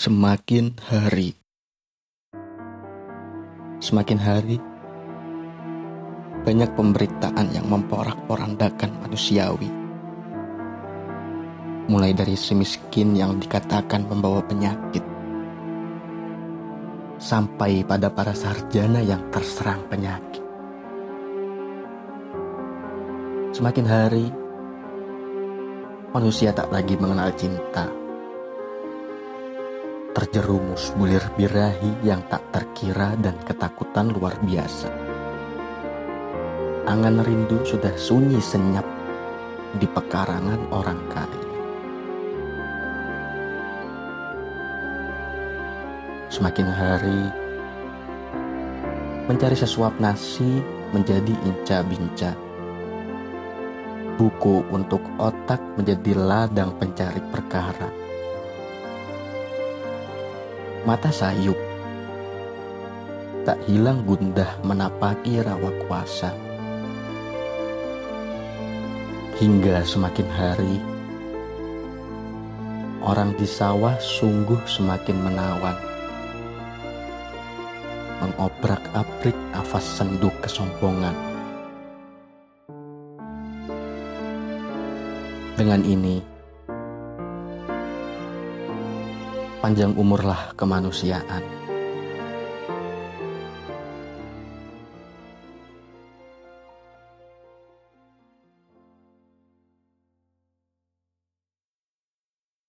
Semakin hari, semakin hari, banyak pemberitaan yang memporak-porandakan manusiawi. Mulai dari semiskin yang dikatakan membawa penyakit, sampai pada para sarjana yang terserang penyakit. Semakin hari, manusia tak lagi mengenal cinta terjerumus bulir birahi yang tak terkira dan ketakutan luar biasa. Angan rindu sudah sunyi senyap di pekarangan orang kaya. Semakin hari, mencari sesuap nasi menjadi inca-binca. Buku untuk otak menjadi ladang pencari perkara mata sayup. Tak hilang gundah menapaki rawa kuasa. Hingga semakin hari, orang di sawah sungguh semakin menawan. Mengobrak-abrik nafas senduk kesombongan. Dengan ini, panjang umurlah kemanusiaan.